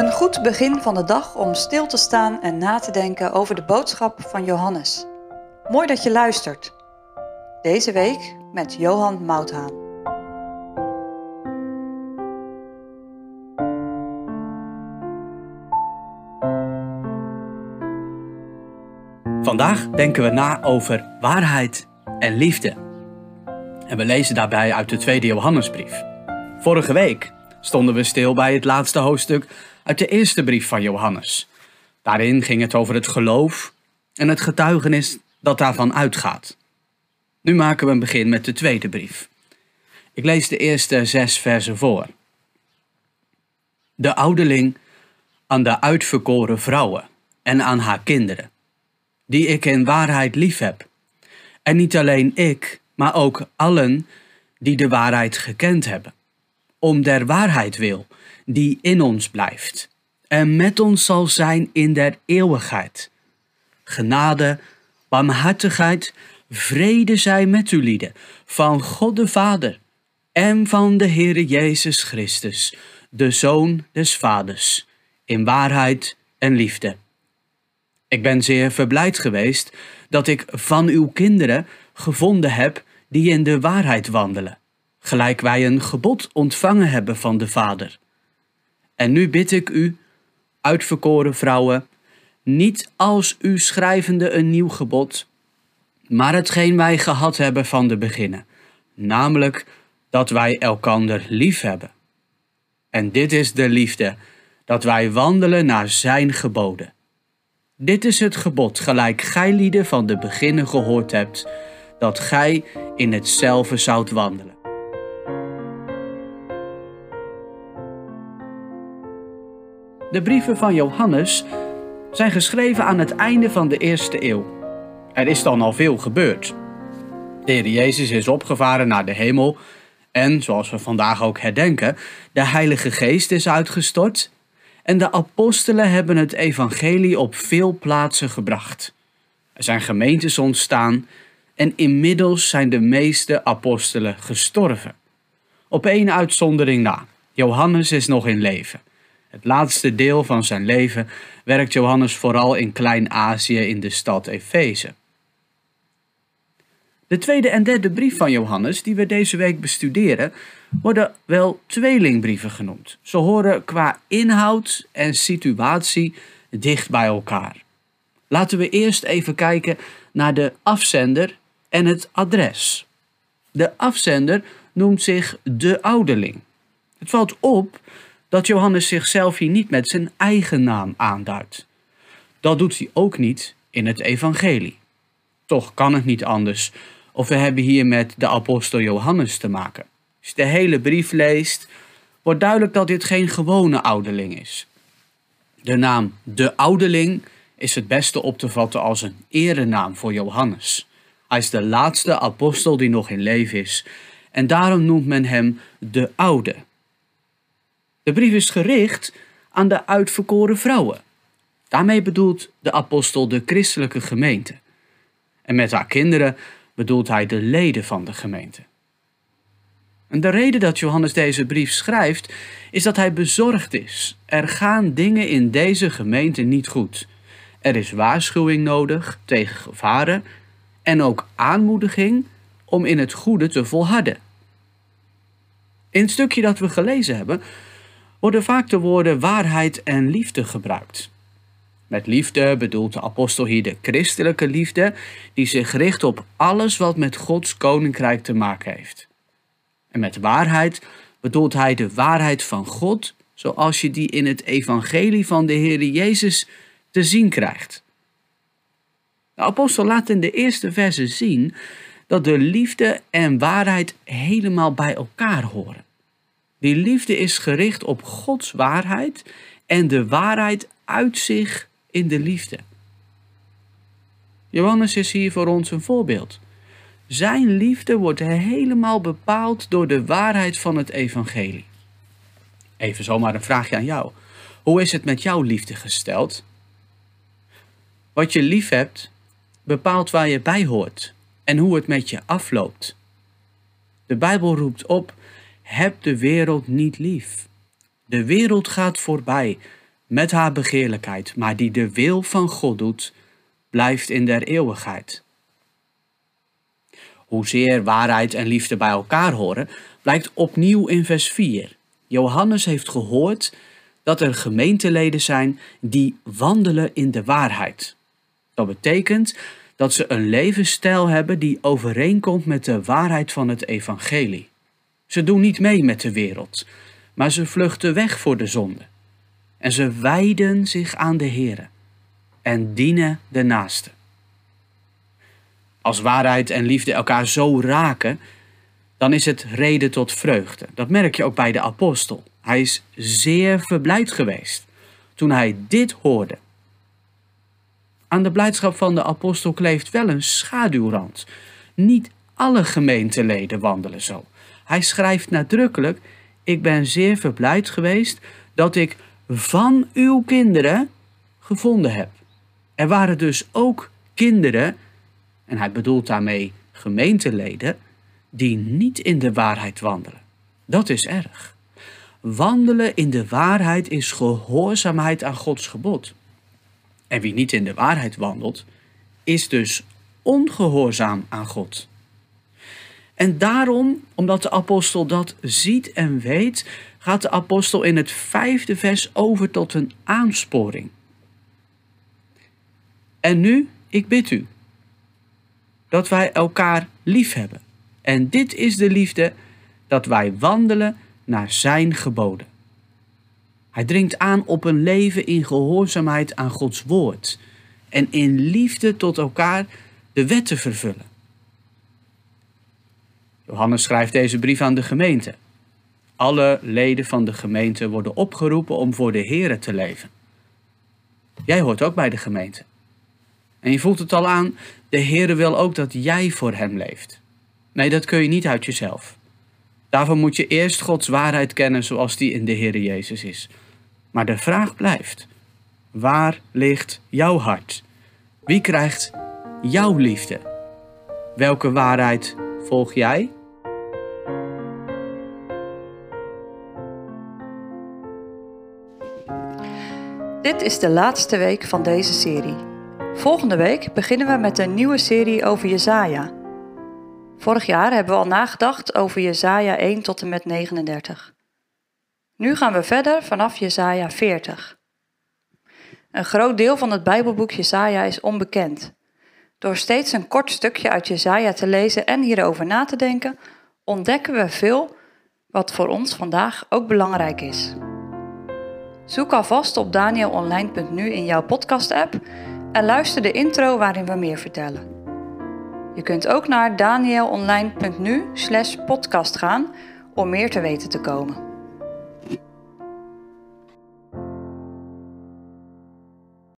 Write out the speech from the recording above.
Een goed begin van de dag om stil te staan en na te denken over de boodschap van Johannes. Mooi dat je luistert. Deze week met Johan Mouthaan. Vandaag denken we na over waarheid en liefde. En we lezen daarbij uit de tweede Johannesbrief. Vorige week stonden we stil bij het laatste hoofdstuk uit de eerste brief van Johannes. Daarin ging het over het geloof en het getuigenis dat daarvan uitgaat. Nu maken we een begin met de tweede brief. Ik lees de eerste zes versen voor. De ouderling aan de uitverkoren vrouwen en aan haar kinderen, die ik in waarheid lief heb. En niet alleen ik, maar ook allen die de waarheid gekend hebben om der waarheid wil, die in ons blijft en met ons zal zijn in der eeuwigheid. Genade, barmhartigheid, vrede zij met u lieden, van God de Vader en van de Heere Jezus Christus, de Zoon des Vaders, in waarheid en liefde. Ik ben zeer verblijd geweest dat ik van uw kinderen gevonden heb die in de waarheid wandelen gelijk wij een gebod ontvangen hebben van de Vader. En nu bid ik u, uitverkoren vrouwen, niet als u schrijvende een nieuw gebod, maar hetgeen wij gehad hebben van de beginnen, namelijk dat wij elkander lief hebben. En dit is de liefde, dat wij wandelen naar zijn geboden. Dit is het gebod, gelijk gij lieden van de beginnen gehoord hebt, dat gij in hetzelfde zoudt wandelen. De brieven van Johannes zijn geschreven aan het einde van de eerste eeuw. Er is dan al veel gebeurd. De Heer Jezus is opgevaren naar de hemel en, zoals we vandaag ook herdenken, de Heilige Geest is uitgestort en de apostelen hebben het evangelie op veel plaatsen gebracht. Er zijn gemeentes ontstaan en inmiddels zijn de meeste apostelen gestorven. Op één uitzondering na. Johannes is nog in leven. Het laatste deel van zijn leven werkt Johannes vooral in Klein-Azië in de stad Efeze. De tweede en derde brief van Johannes, die we deze week bestuderen, worden wel tweelingbrieven genoemd. Ze horen qua inhoud en situatie dicht bij elkaar. Laten we eerst even kijken naar de afzender en het adres. De afzender noemt zich de ouderling. Het valt op dat Johannes zichzelf hier niet met zijn eigen naam aanduidt. Dat doet hij ook niet in het evangelie. Toch kan het niet anders, of we hebben hier met de apostel Johannes te maken. Als je de hele brief leest, wordt duidelijk dat dit geen gewone ouderling is. De naam de ouderling is het beste op te vatten als een erenaam voor Johannes. Hij is de laatste apostel die nog in leven is en daarom noemt men hem de oude. De brief is gericht aan de uitverkoren vrouwen. Daarmee bedoelt de apostel de christelijke gemeente. En met haar kinderen bedoelt hij de leden van de gemeente. En de reden dat Johannes deze brief schrijft, is dat hij bezorgd is. Er gaan dingen in deze gemeente niet goed. Er is waarschuwing nodig tegen gevaren en ook aanmoediging om in het goede te volharden. In het stukje dat we gelezen hebben, worden vaak de woorden waarheid en liefde gebruikt. Met liefde bedoelt de apostel hier de christelijke liefde, die zich richt op alles wat met Gods koninkrijk te maken heeft. En met waarheid bedoelt hij de waarheid van God, zoals je die in het evangelie van de Heer Jezus te zien krijgt. De apostel laat in de eerste verse zien dat de liefde en waarheid helemaal bij elkaar horen. Die liefde is gericht op Gods waarheid en de waarheid uit zich in de liefde. Johannes is hier voor ons een voorbeeld. Zijn liefde wordt helemaal bepaald door de waarheid van het evangelie. Even zomaar een vraagje aan jou. Hoe is het met jouw liefde gesteld? Wat je lief hebt, bepaalt waar je bij hoort en hoe het met je afloopt. De Bijbel roept op heb de wereld niet lief. De wereld gaat voorbij met haar begeerlijkheid, maar die de wil van God doet, blijft in der eeuwigheid. Hoezeer waarheid en liefde bij elkaar horen, blijkt opnieuw in vers 4. Johannes heeft gehoord dat er gemeenteleden zijn die wandelen in de waarheid. Dat betekent dat ze een levensstijl hebben die overeenkomt met de waarheid van het evangelie. Ze doen niet mee met de wereld, maar ze vluchten weg voor de zonde. En ze wijden zich aan de Here en dienen de naaste. Als waarheid en liefde elkaar zo raken, dan is het reden tot vreugde. Dat merk je ook bij de apostel. Hij is zeer verblijd geweest toen hij dit hoorde. Aan de blijdschap van de apostel kleeft wel een schaduwrand. Niet alle gemeenteleden wandelen zo. Hij schrijft nadrukkelijk: Ik ben zeer verblijd geweest dat ik van uw kinderen gevonden heb. Er waren dus ook kinderen, en hij bedoelt daarmee gemeenteleden, die niet in de waarheid wandelen. Dat is erg. Wandelen in de waarheid is gehoorzaamheid aan Gods gebod. En wie niet in de waarheid wandelt, is dus ongehoorzaam aan God. En daarom, omdat de apostel dat ziet en weet, gaat de apostel in het vijfde vers over tot een aansporing. En nu, ik bid u, dat wij elkaar lief hebben. En dit is de liefde, dat wij wandelen naar zijn geboden. Hij dringt aan op een leven in gehoorzaamheid aan Gods woord en in liefde tot elkaar de wet te vervullen. Johannes schrijft deze brief aan de gemeente. Alle leden van de gemeente worden opgeroepen om voor de Here te leven. Jij hoort ook bij de gemeente. En je voelt het al aan, de Heere wil ook dat jij voor Hem leeft. Nee, dat kun je niet uit jezelf. Daarvoor moet je eerst Gods waarheid kennen zoals die in de Heere Jezus is. Maar de vraag blijft, waar ligt jouw hart? Wie krijgt jouw liefde? Welke waarheid volg jij? Dit is de laatste week van deze serie. Volgende week beginnen we met een nieuwe serie over Jesaja. Vorig jaar hebben we al nagedacht over Jesaja 1 tot en met 39. Nu gaan we verder vanaf Jesaja 40. Een groot deel van het Bijbelboek Jesaja is onbekend. Door steeds een kort stukje uit Jesaja te lezen en hierover na te denken, ontdekken we veel wat voor ons vandaag ook belangrijk is. Zoek alvast op danielonline.nu in jouw podcast-app en luister de intro waarin we meer vertellen. Je kunt ook naar danielonline.nu/podcast gaan om meer te weten te komen.